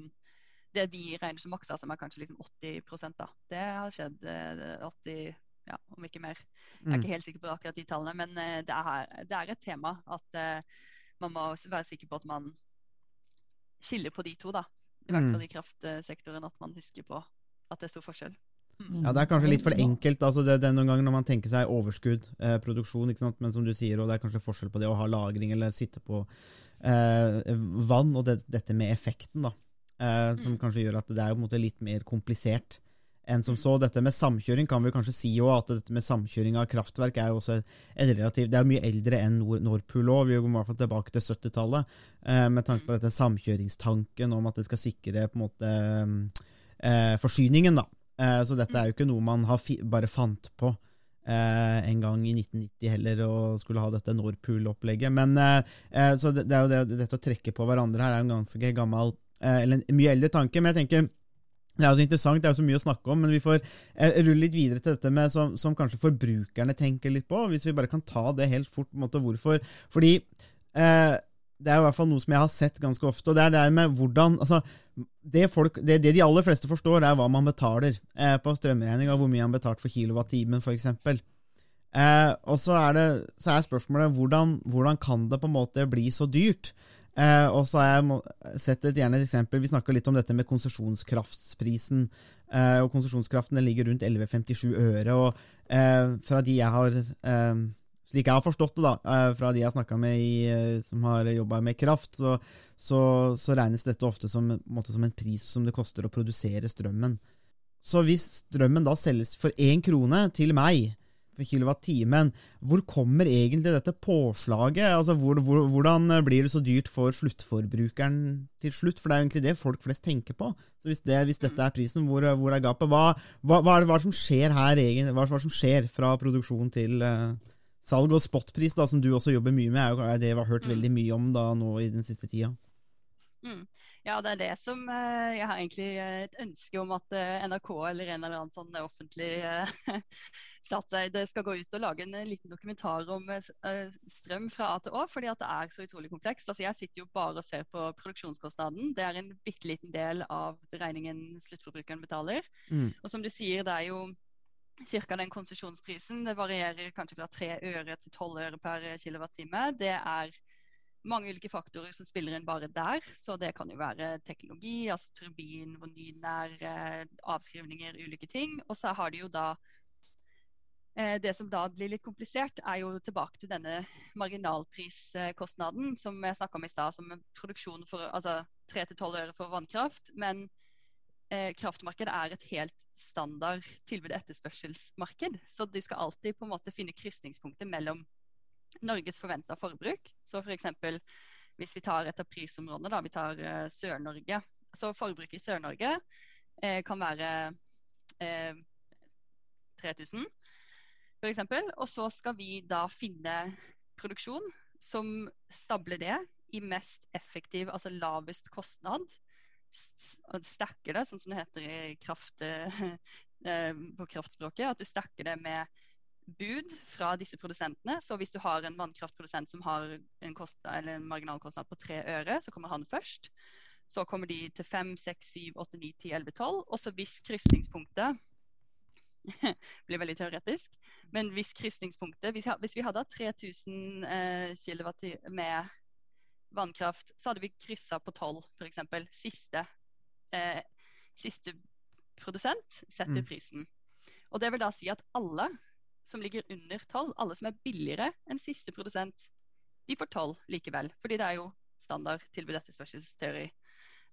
det vi regner som maks, som er kanskje liksom 80 da. Det har skjedd eh, 80 ja, om ikke mer. Jeg er Mm. ikke helt sikker på akkurat de tallene, men eh, det er, det er et tema at eh, man må være sikker på at man skiller på de to, da. I hvert Mm. fall i kraftsektoren, at man husker på at det er stor forskjell. Ja, Det er kanskje litt for enkelt. altså det, det er noen ganger når man tenker seg overskudd, eh, produksjon, ikke sant? men som du sier, og det er kanskje forskjell på det å ha lagring eller sitte på eh, vann, og det, dette med effekten, da, eh, som kanskje gjør at det er på en måte litt mer komplisert enn som så. Dette med samkjøring kan vi kanskje si òg, at dette med samkjøring av kraftverk er jo også et relativt Det er mye eldre enn Nord Nordpool òg, vi går i hvert fall tilbake til 70-tallet, eh, med tanke på dette samkjøringstanken om at det skal sikre på en måte eh, forsyningen, da. Eh, Så dette er jo ikke noe man bare fant på eh, en gang i 1990 heller, og skulle ha dette Nordpool-opplegget. Men eh, eh, Så det, det er jo det, dette å trekke på hverandre her er jo en ganske gammel eh, Eller en mye eldre tanke, men jeg tenker det er jo så interessant, det er jo så mye å snakke om, men vi får eh, rulle litt videre til dette med som, som kanskje forbrukerne tenker litt på, hvis vi bare kan ta det helt fort. måte, Hvorfor? Fordi det er i hvert fall noe som jeg har sett ganske ofte, og det er det med hvordan altså, det, folk, det, det de aller fleste forstår, er hva man betaler eh, på strømregninga, hvor mye man betalte betalt for kilowattimen, f.eks. Eh, og så er, det, så er spørsmålet hvordan, hvordan kan det på en måte bli så dyrt? Eh, og så har jeg sett et gjerne et eksempel, Vi snakker litt om dette med konsesjonskraftsprisen. Eh, og Konsesjonskraften ligger rundt 11,57 øre. og eh, fra de jeg har eh, slik jeg har forstått det, da, eh, fra de jeg har snakka med i, eh, som har jobba med kraft, så, så, så regnes dette ofte som, måte som en pris som det koster å produsere strømmen. Så hvis strømmen da selges for én krone til meg for kilowatt-timen, hvor kommer egentlig dette påslaget? Altså, hvor, hvor, hvordan blir det så dyrt for sluttforbrukeren til slutt? For det er jo egentlig det folk flest tenker på. Så Hvis, det, hvis dette er prisen, hvor, hvor er gapet? Hva, hva, hva, er det, hva som skjer her egentlig? Hva er det som skjer fra produksjon til eh, salg og spotpris, da, som du også jobber mye med? er jo det vi har hørt Mm. veldig mye om da nå i den siste tida. Mm. Ja, det er det som eh, Jeg har egentlig eh, et ønske om at eh, NRK eller en eller annen sånn offentlig eh, statseid skal gå ut og lage en eh, liten dokumentar om eh, eh, strøm fra A til Å, fordi at det er så utrolig komplekst. Altså, jeg sitter jo bare og ser på produksjonskostnaden. Det er en bitte liten del av regningen sluttforbrukeren betaler. Mm. Og som du sier, det er jo ca. den konsesjonsprisen. Det varierer kanskje fra 3 øre til 12 øre per kilowattime. Det er mange ulike faktorer som spiller inn bare der. Så det kan jo være teknologi, altså turbin, hvor ny den er, avskrivninger, ulike ting. Og så har de jo da eh, Det som da blir litt komplisert, er jo tilbake til denne marginalpriskostnaden som jeg snakka om i stad, som produksjon for altså 3-12 øre for vannkraft. Men eh, kraftmarkedet er et helt standard tilbud-etterspørselsmarked. Så du skal alltid på en måte finne krysningspunktet mellom Norges forventa forbruk. Så f.eks. hvis vi tar et av prisområdene, da, vi tar eh, Sør-Norge. Så forbruket i Sør-Norge eh, kan være eh, 3000. f.eks. Og så skal vi da finne produksjon som stabler det i mest effektiv, altså lavest kostnad. Stacker det, sånn som det heter kraft, eh, på kraftspråket. At du stacker det med bud fra disse produsentene. Så hvis du har en vannkraftprodusent som har en, kostnad, en marginalkostnad på tre øre, så kommer han først. Så kommer de til 5, 6, 7, 8, 9, 10, 11, 12. Og så hvis krysningspunktet blir veldig teoretisk. Men hvis krysningspunktet hvis vi hadde hatt 3000 eh, kWt med vannkraft, så hadde vi kryssa på 12 f.eks. Siste, eh, siste produsent setter Mm. prisen. Og det vil da si at alle som ligger under 12, alle som er billigere enn siste produsent, de får 12 likevel. Fordi det er jo standard tilbud etterspørselsteori.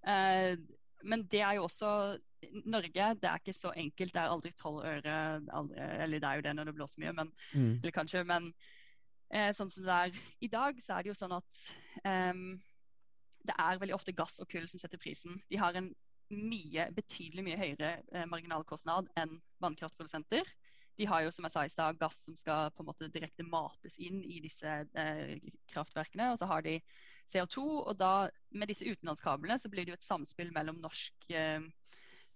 Eh, men det er jo også Norge, det er ikke så enkelt. Det er aldri 12 øre. Aldri, eller det er jo det når det blåser mye, men, Mm. eller kanskje. Men eh, sånn som det er i dag, så er det jo sånn at um, det er veldig ofte gass og kull som setter prisen. De har en mye, betydelig mye høyere eh, marginalkostnad enn vannkraftprodusenter. De har jo som jeg sa i stad, gass som skal på en måte direkte mates inn i disse eh, kraftverkene. Og så har de CO2. Og da med disse utenlandskablene så blir det jo et samspill mellom norsk, eh,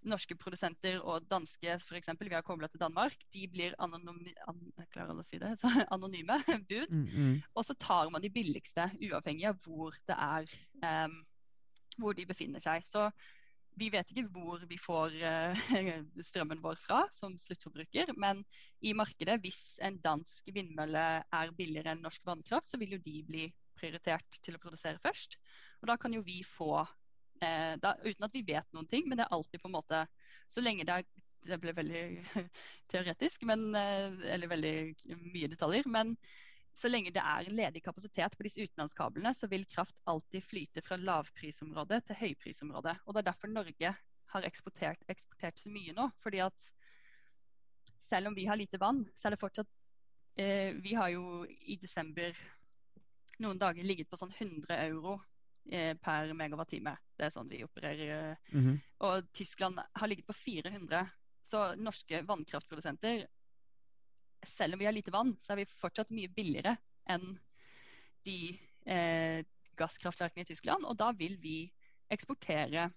norske produsenter og danske f.eks. Vi har kobla til Danmark. De blir anonyme, an, si det, så, anonyme bud. Mm, mm. Og så tar man de billigste, uavhengig av hvor det er um, hvor de befinner seg. Så vi vet ikke hvor vi får uh, strømmen vår fra som sluttforbruker, men i markedet, hvis en dansk vindmølle er billigere enn norsk vannkraft, så vil jo de bli prioritert til å produsere først. Og da kan jo vi få eh, da, Uten at vi vet noen ting, men det er alltid på en måte Så lenge det er Det ble veldig teoretisk, men, eh, eller veldig mye detaljer. men så lenge det er ledig kapasitet på disse utenlandskablene, så vil kraft alltid flyte fra lavprisområdet til høyprisområdet. Og Det er derfor Norge har eksportert, eksportert så mye nå. fordi at selv om vi har lite vann, så er det fortsatt eh, Vi har jo i desember noen dager ligget på sånn 100 euro per megawattime. Det er sånn vi opererer. Mm -hmm. og Tyskland har ligget på 400. Så norske vannkraftprodusenter, selv om vi har lite vann, så er vi fortsatt mye billigere enn de eh, gasskraftverkene i Tyskland. Og da vil vi eksportere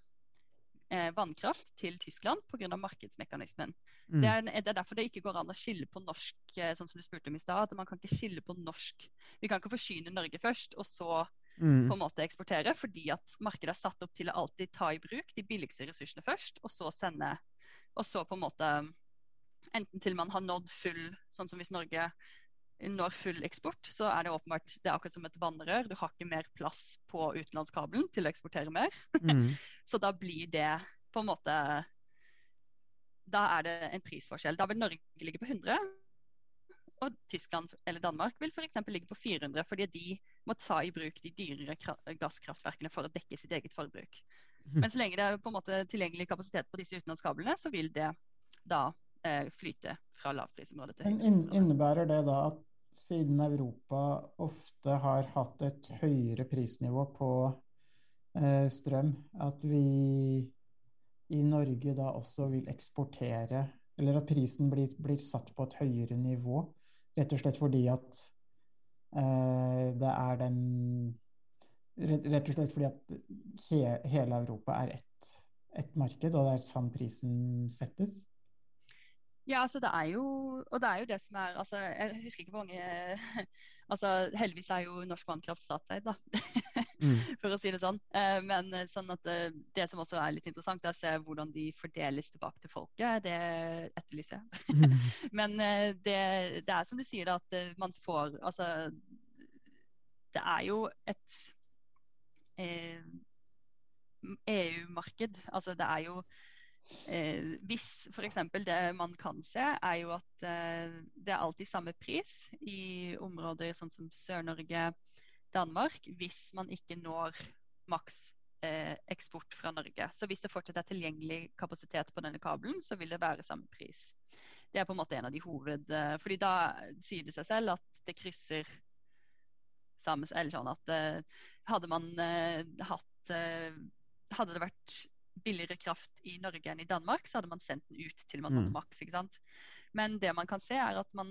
eh, vannkraft til Tyskland pga. markedsmekanismen. Mm. Det, er, det er derfor det ikke går an å skille på norsk, eh, sånn som du spurte om i stad. at Man kan ikke skille på norsk. Vi kan ikke forsyne Norge først, og så Mm. på en måte eksportere, fordi at markedet er satt opp til å alltid ta i bruk de billigste ressursene først, og så sende Og så på en måte Enten til man har nådd full Sånn som hvis Norge når full eksport, så er det åpenbart det er akkurat som et vannrør. Du har ikke mer plass på utenlandskabelen til å eksportere mer. Mm. Så da blir det på en måte Da er det en prisforskjell. Da vil Norge ligge på 100, og Tyskland eller Danmark vil f.eks. ligge på 400, fordi de må ta i bruk de dyrere gasskraftverkene for å dekke sitt eget forbruk. Men så lenge det er på en måte tilgjengelig kapasitet på disse utenlandskablene, så vil det da eh, flyte fra lavprisområdet til Men inn, innebærer det da at siden Europa ofte har hatt et høyere prisnivå på eh, strøm, at vi i Norge da også vil eksportere Eller at prisen blir, blir satt på et høyere nivå, rett og slett fordi at det er den rett og slett fordi at he, hele Europa er ett et marked, og det er sånn prisen settes. Ja, altså det er jo Og det er jo det som er altså, Jeg husker ikke hvor mange altså Heldigvis er jo norsk vannkraft statseid, da. Mm. For å si det sånn. Eh, Men eh, sånn at eh, det som også er litt interessant, er å se hvordan de fordeles tilbake til folket. Det etterlyser jeg. Men eh, det, det er som du sier, da, at man får Altså Det er jo et eh, EU-marked. Altså det er jo Eh, hvis f.eks. det man kan se, er jo at eh, det er alltid samme pris i områder sånn som Sør-Norge, Danmark, hvis man ikke når maks eh, eksport fra Norge. Så hvis det fortsatt er tilgjengelig kapasitet på denne kabelen, så vil det være samme pris. Det er på en måte en av de hoved... Eh, fordi da sier det seg selv at det krysser sammen, Eller sånn at eh, hadde man eh, hatt eh, Hadde det vært billigere kraft i Norge enn i Danmark, så hadde man sendt den ut til man Mm. hadde maks. ikke sant? Men det man kan se, er at man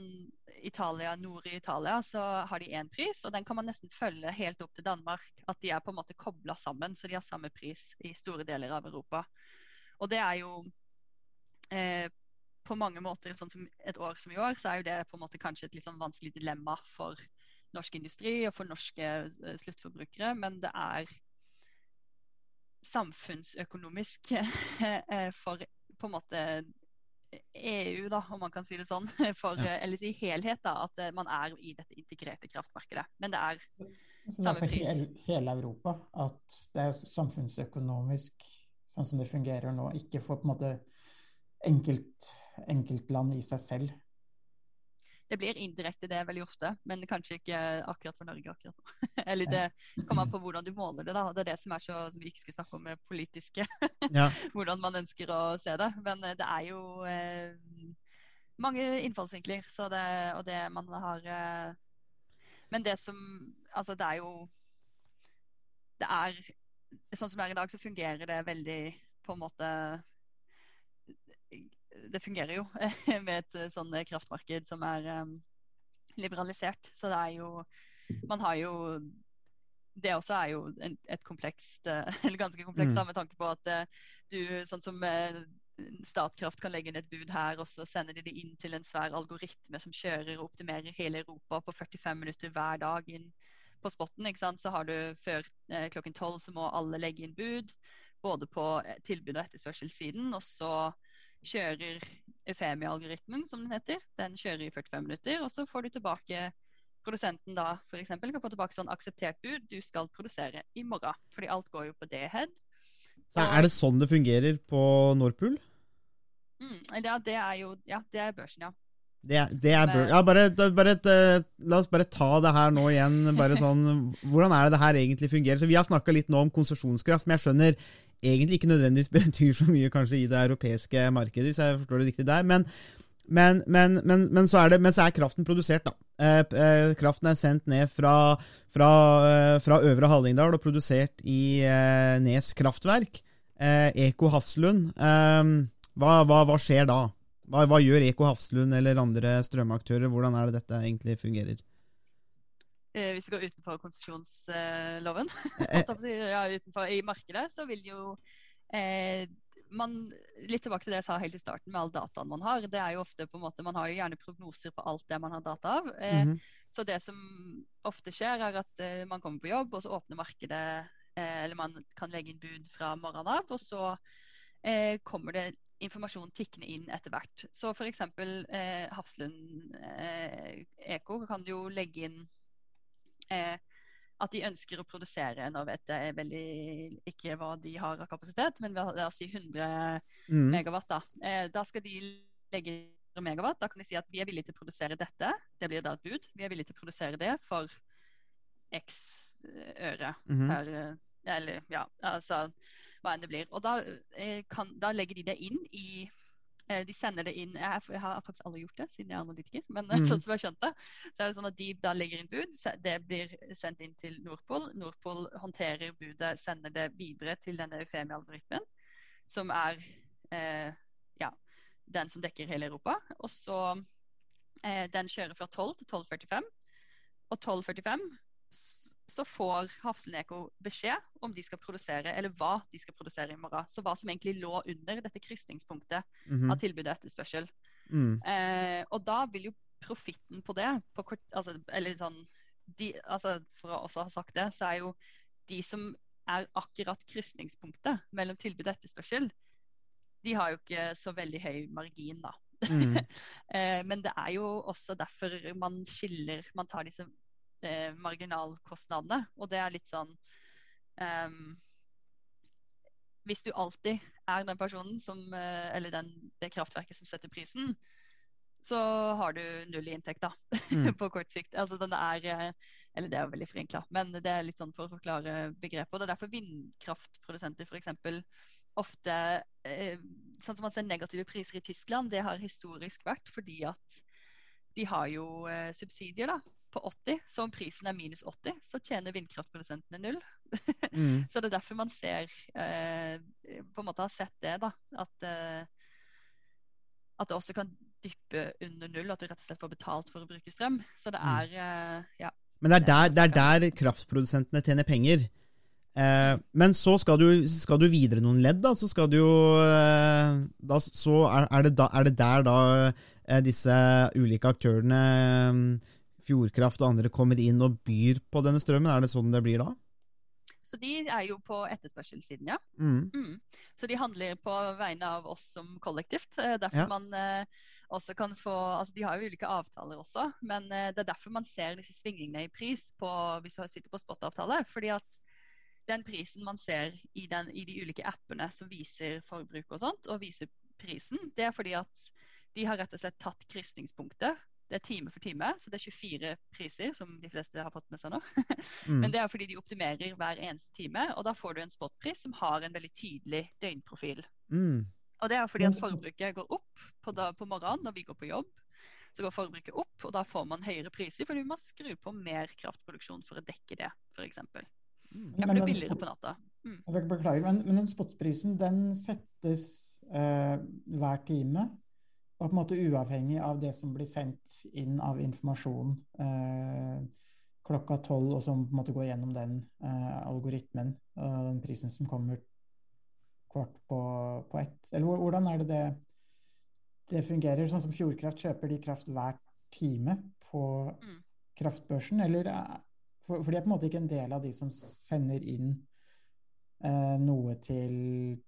Italia, nord i Italia så har de én pris, og den kan man nesten følge helt opp til Danmark. At de er på en måte kobla sammen, så de har samme pris i store deler av Europa. Og det er jo eh, på mange måter, sånn som et år som i år, så er jo det på en måte kanskje et litt sånn vanskelig dilemma for norsk industri og for norske eh, sluttforbrukere, men det er samfunnsøkonomisk eh, for på en måte EU, da, om man kan si det sånn, for, Ja. eller si helhet, da, at eh, man er i dette integrerte kraftmarkedet. Men det er Så det er Samme pris. hele, hele Europa at det er samfunnsøkonomisk, sånn som det fungerer nå, ikke for på en måte enkelt, enkeltland i seg selv. Det blir indirekte det veldig ofte, men kanskje ikke akkurat for Norge akkurat nå. Eller det kommer an på hvordan du måler det, da. Det er det som er så som vi ikke skulle snakke om med politiske Ja. hvordan man ønsker å se det. Men eh, det er jo eh, mange innfallsvinkler, så det, og det man har eh, Men det som Altså, det er jo Det er Sånn som det er i dag, så fungerer det veldig på en måte Det fungerer jo med et eh, sånn kraftmarked som er eh, liberalisert. Så det er jo Man har jo det også er jo en, et komplekst, eh, eller ganske komplekst Mm. med tanke på at eh, du, sånn som eh, Statkraft kan legge inn et bud her, og så sender de det inn til en svær algoritme som kjører og optimerer hele Europa på 45 minutter hver dag inn på spotten. ikke sant? Så har du før eh, klokken tolv så må alle legge inn bud, både på eh, tilbud- og etterspørselssiden. Og så kjører EFEMI-algoritmen som den heter, den kjører i 45 minutter, og så får du tilbake Produsenten da for eksempel, kan få tilbake sånn akseptert bud du skal produsere i morgen. Fordi alt går jo på D-head. Så er det sånn det fungerer på Norpool? Mm, ja, det er jo ja, det er børsen, ja. Det, det er Men- Ja, bare, bare eh, La oss bare ta det her nå igjen. Bare sånn, Hvordan er det det her egentlig fungerer? Så Vi har snakka litt nå om konsesjonskraft, men jeg skjønner egentlig ikke nødvendigvis betyr så mye kanskje i det europeiske markedet, hvis jeg forstår det riktig der. Men, men, men, men, men, så, er det, men så er kraften produsert, da. Eh, eh, kraften er sendt ned fra, fra, fra Øvre Hallingdal og produsert i eh, Nes kraftverk. Eh, Eko Hafslund. Hva, hva, hva skjer da? Hva, hva gjør Eko Hafslund eller andre strømaktører? Hvordan er det dette egentlig fungerer? Eh, hvis vi går utenfor konsesjonsloven, Eh, ja, utenfor i markedet, så vil jo eh, man Litt tilbake til det jeg sa helt i starten med all dataen man har. Det er jo ofte på en måte, Man har jo gjerne prognoser på alt det man har data av. Eh, mhm. Så det som ofte skjer, er at eh, man kommer på jobb, og så åpner markedet eh, Eller man kan legge inn bud fra morgenen av, og så eh, kommer det informasjon tikkende inn etter hvert. Så f.eks. Eh, Hafslund eh, Eko kan jo legge inn eh, at de ønsker å produsere Nå vet jeg veldig ikke hva de har av kapasitet, men la oss si 100 mm. megawatt. Da. Eh, da skal de legge 100 megawatt. Da kan de si at vi er villige til å produsere dette. Det blir da et bud. Vi er villige til å produsere det for x øre Mhm. per eh, Eller ja, altså hva enn det blir. Og da, eh, kan, da legger de det inn i eh, de sender det inn jeg, har faktisk aldri gjort det, siden jeg er analytiker. Men mm. sånn som jeg skjønte, så er det sånn at de da legger inn bud. Det blir sendt inn til Nordpol. Nordpol håndterer budet, sender det videre til denne Eufemia-algoritmen, som er eh, ja, den som dekker hele Europa. Og så eh, Den kjører fra 12 til 12.45. Og 12.45 s- så får Hafslund beskjed om de skal produsere, eller hva de skal produsere i morgen. Så hva som egentlig lå under dette krysningspunktet Mhm. av tilbud og etterspørsel. Mm. Eh, og da vil jo profitten på det, på kort, altså, eller sånn de, altså, For å også ha sagt det, så er jo de som er akkurat krysningspunktet mellom tilbud og etterspørsel, de har jo ikke så veldig høy margin, da. Mm. Eh, men det er jo også derfor man skiller Man tar disse eh, marginalkostnadene. Og det er litt sånn um, Hvis du alltid er den personen som eh, Eller den, det kraftverket som setter prisen, så har du null i inntekt, da. Mm. på kort sikt. Altså den er eh, Eller det er veldig forenkla, men det er litt sånn for å forklare begrepet. Og det er derfor vindkraftprodusenter f.eks. ofte eh, Sånn som man ser negative priser i Tyskland, det har historisk vært fordi at de har jo eh, subsidier da, på 80, så om prisen er minus 80, så tjener vindkraftprodusentene null. Mm. Så det er derfor man ser eh, På en måte har sett det, da. At, eh, at det også kan dyppe under null. At du rett og slett får betalt for å bruke strøm. Så det Mm. er eh, ja. Men det er der, det er der kraftprodusentene tjener penger. Eh, men så skal du, skal du videre noen ledd, da. Så skal du jo eh, da, Så er, er, det da, er det der da eh, disse ulike aktørene, Fjordkraft og andre, kommer inn og byr på denne strømmen? Er det sånn det blir da? Så de er jo på etterspørselssiden, ja. Mm. Mm. Så de handler på vegne av oss som kollektivt. eh, Derfor Ja. man eh, også kan få altså De har jo ulike avtaler også, men eh, det er derfor man ser disse svingningene i pris på, hvis du sitter på spot-avtale. fordi at den prisen man ser i, den, i de ulike appene som viser forbruk og sånt, og viser prisen, det er fordi at de har rett og slett tatt krysningspunktet. Det er time for time, så det er 24 priser, som de fleste har fått med seg nå. Mm. Men det er fordi de optimerer hver eneste time, og da får du en spotpris som har en veldig tydelig døgnprofil. Mm. Og det er fordi at forbruket går opp på, da, på morgenen når vi går på jobb. Så går forbruket opp, og da får man høyere priser fordi man skrur på mer kraftproduksjon for å dekke det, f.eks. Mm. det blir billigere på natta. Mm. Beklager, men, men den spotprisen den settes eh, hver time. Og på en måte uavhengig av det som blir sendt inn av informasjon eh, klokka tolv, og som på en måte går gjennom den eh, algoritmen og den prisen som kommer kvart på, på ett. Eller hvordan er det det det fungerer? Sånn som Fjordkraft, kjøper de kraft hver time på Mm. kraftbørsen, eller er- for, for de er på en måte ikke en del av de som sender inn eh, noe til,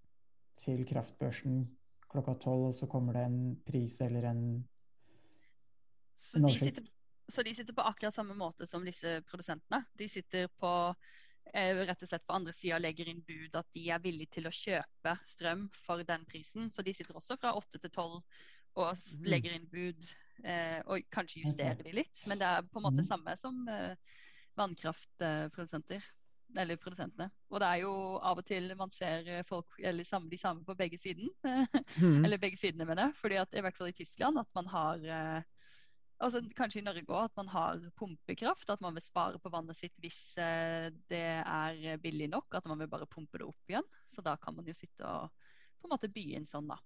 til kraftbørsen klokka tolv, og så kommer det en pris eller en Så, En de sitter, så de sitter på akkurat samme måte som disse produsentene. De sitter på eh, rett og slett på andre sida legger inn bud at de er villige til å kjøpe strøm for den prisen. Så de sitter også fra åtte til tolv og Mhm. legger inn bud. Eh, og kanskje justerer de litt, men det er på en måte Mhm. samme som eh, vannkraftprodusenter. Eller produsentene. Og det er jo av og til man ser eh, folk, eller de samme på begge siden. Mm. Eller begge sidene, mener jeg. Fordi at i hvert fall i Tyskland at man har eh, altså Kanskje i Norge òg at man har pumpekraft. At man vil spare på vannet sitt hvis eh, det er billig nok. At man vil bare pumpe det opp igjen. Så da kan man jo sitte og på en måte by inn sånn, da.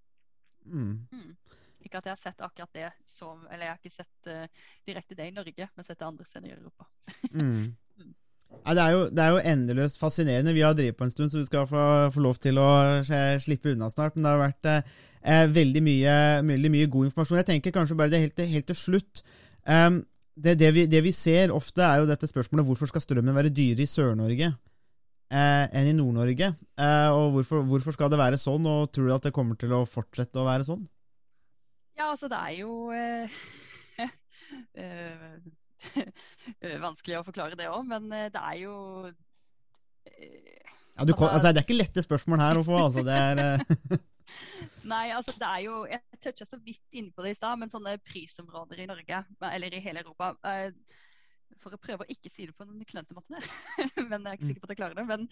Mm. Ikke at jeg har sett akkurat det som Eller jeg har ikke sett uh, direkte det i Norge, men sett det andre steder i Europa. Mm. Nei, det, er jo, det er jo endeløst fascinerende. Vi har drevet på en stund, så vi skal få, få lov til å slippe unna snart. Men det har vært eh, eh, veldig, mye, veldig mye god informasjon. Jeg tenker kanskje bare det helt, helt til slutt. Um, det, det, vi, det vi ser ofte, er jo dette spørsmålet hvorfor skal strømmen være dyrere i Sør-Norge eh, enn i Nord-Norge? Eh, og hvorfor, hvorfor skal det være sånn, og tror du at det kommer til å fortsette å være sånn? Ja, altså det er jo eh, eh, Vanskelig å forklare det òg, men eh, det er jo eh, Ja, du, Altså- altså, det er ikke lette spørsmål her å få. Altså, det er, eh, Nei, altså det er jo Jeg toucha så vidt inne på det i stad, men sånne prisområder i Norge, eller i hele Europa eh, For å prøve å ikke si det på den klønete måten, men jeg er ikke sikker på at jeg klarer det. Men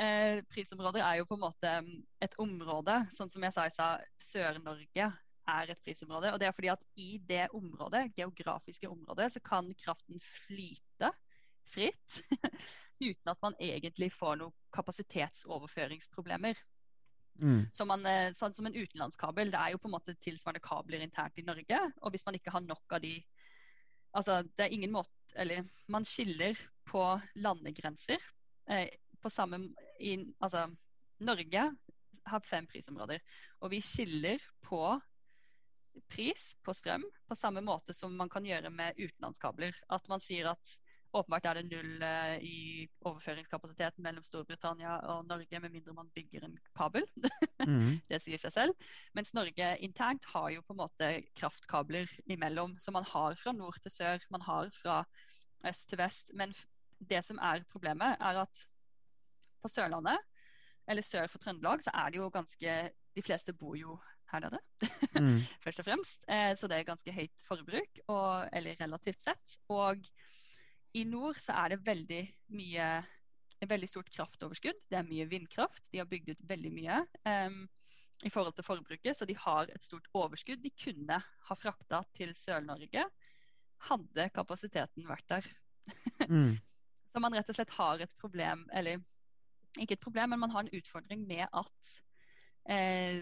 eh, prisområder er jo på en måte mm, et område, sånn som jeg sa i stad, Sør-Norge er et prisområde. Og det er fordi at i det området, geografiske området, så kan kraften flyte fritt uten at man egentlig får noen kapasitetsoverføringsproblemer. mm, Som, man, eh, sånn som en utenlandskabel, det er jo på en måte tilsvarende kabler internt i Norge. Og hvis man ikke har nok av de Altså, det er ingen måte Eller man skiller på landegrenser eh, på samme i, Altså, Norge har fem prisområder, og vi skiller på pris på strøm på samme måte som man kan gjøre med utenlandskabler. At man sier at åpenbart er det null eh, i overføringskapasitet mellom Storbritannia og Norge, med mindre man bygger en kabel. mm, det sier seg selv. Mens Norge internt har jo på en måte kraftkabler imellom. Så man har fra nord til sør, man har fra øst til vest. Men det som er problemet, er at på Sørlandet, eller sør for Trøndelag, så er det jo ganske De fleste bor jo her nede, mm, først og fremst. Eh, så det er ganske høyt forbruk, og, eller relativt sett. Og i nord så er det veldig mye et veldig stort kraftoverskudd. Det er mye vindkraft. De har bygd ut veldig mye um, i forhold til forbruket, så de har et stort overskudd de kunne ha frakta til Sør-Norge hadde kapasiteten vært der. Mm. Så man rett og slett har et problem, eller ikke et problem, men man har en utfordring med at eh,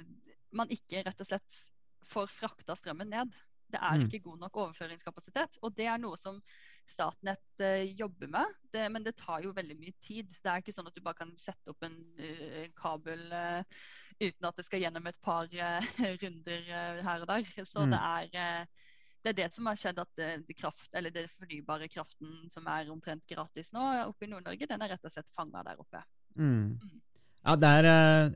man ikke rett og slett får frakta strømmen ned. Det er Mm. ikke god nok overføringskapasitet. Og det er noe som Statnett uh, jobber med, det, men det tar jo veldig mye tid. Det er ikke sånn at du bare kan sette opp en, uh, kabel uh, uten at det skal gjennom et par runder her og der. Så Mm. det er det er det som har skjedd, at det, kraft, eller det fornybare kraften som er omtrent gratis nå oppe i Nord-Norge, den er rett og slett fanga der oppe. Mm. Ja, det er,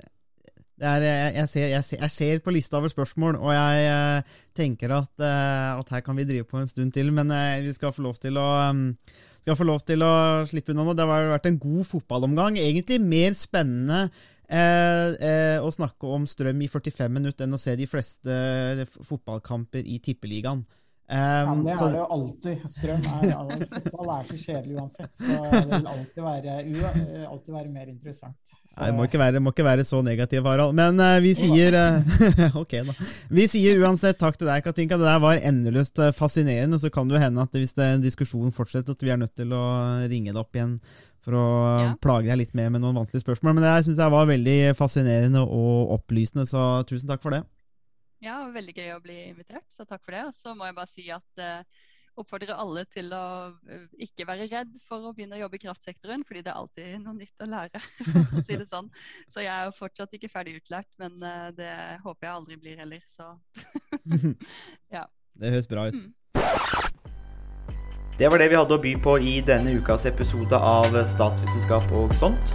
er eh, jeg, ser, jeg, ser, jeg ser på lista over spørsmål, og jeg eh, tenker at, eh, at her kan vi drive på en stund til, men vi skal få lov til å um, få lov til å slippe unna nå. Det har vært en god fotballomgang. Egentlig mer spennende å snakke om strøm i 45 minutter enn å se de fleste fotballkamper i Tippeligaen. Ja, men det er det jo alltid. Strøm er Fotball er så kjedelig uansett. Så det vil alltid være, alltid være mer interessant. Så, Nei, det må ikke være, må ikke være så negativ, Harald. Men uh, vi sier uh, Ok, da. Vi sier uansett takk til deg, Katinka. Det der var endeløst eh, fascinerende. Så kan det jo hende at hvis det, diskusjonen fortsetter, at vi er nødt til å ringe deg opp igjen for å Ja. plage deg litt mer med noen vanskelige spørsmål. Men det syns jeg var veldig fascinerende og opplysende, så tusen takk for det. Ja, veldig gøy å bli invitert, så takk for det. Og så må jeg bare si at eh, oppfordrer alle til å eh, ikke være redd for å begynne å jobbe i kraftsektoren, fordi det er alltid noe nytt å lære, for å si det sånn. Så jeg er jo fortsatt ikke ferdig utlært, men eh, det håper jeg aldri blir heller, så Det høres bra ut. Mm. Det var det vi hadde å by på i denne ukas episode av Statsvitenskap og sånt.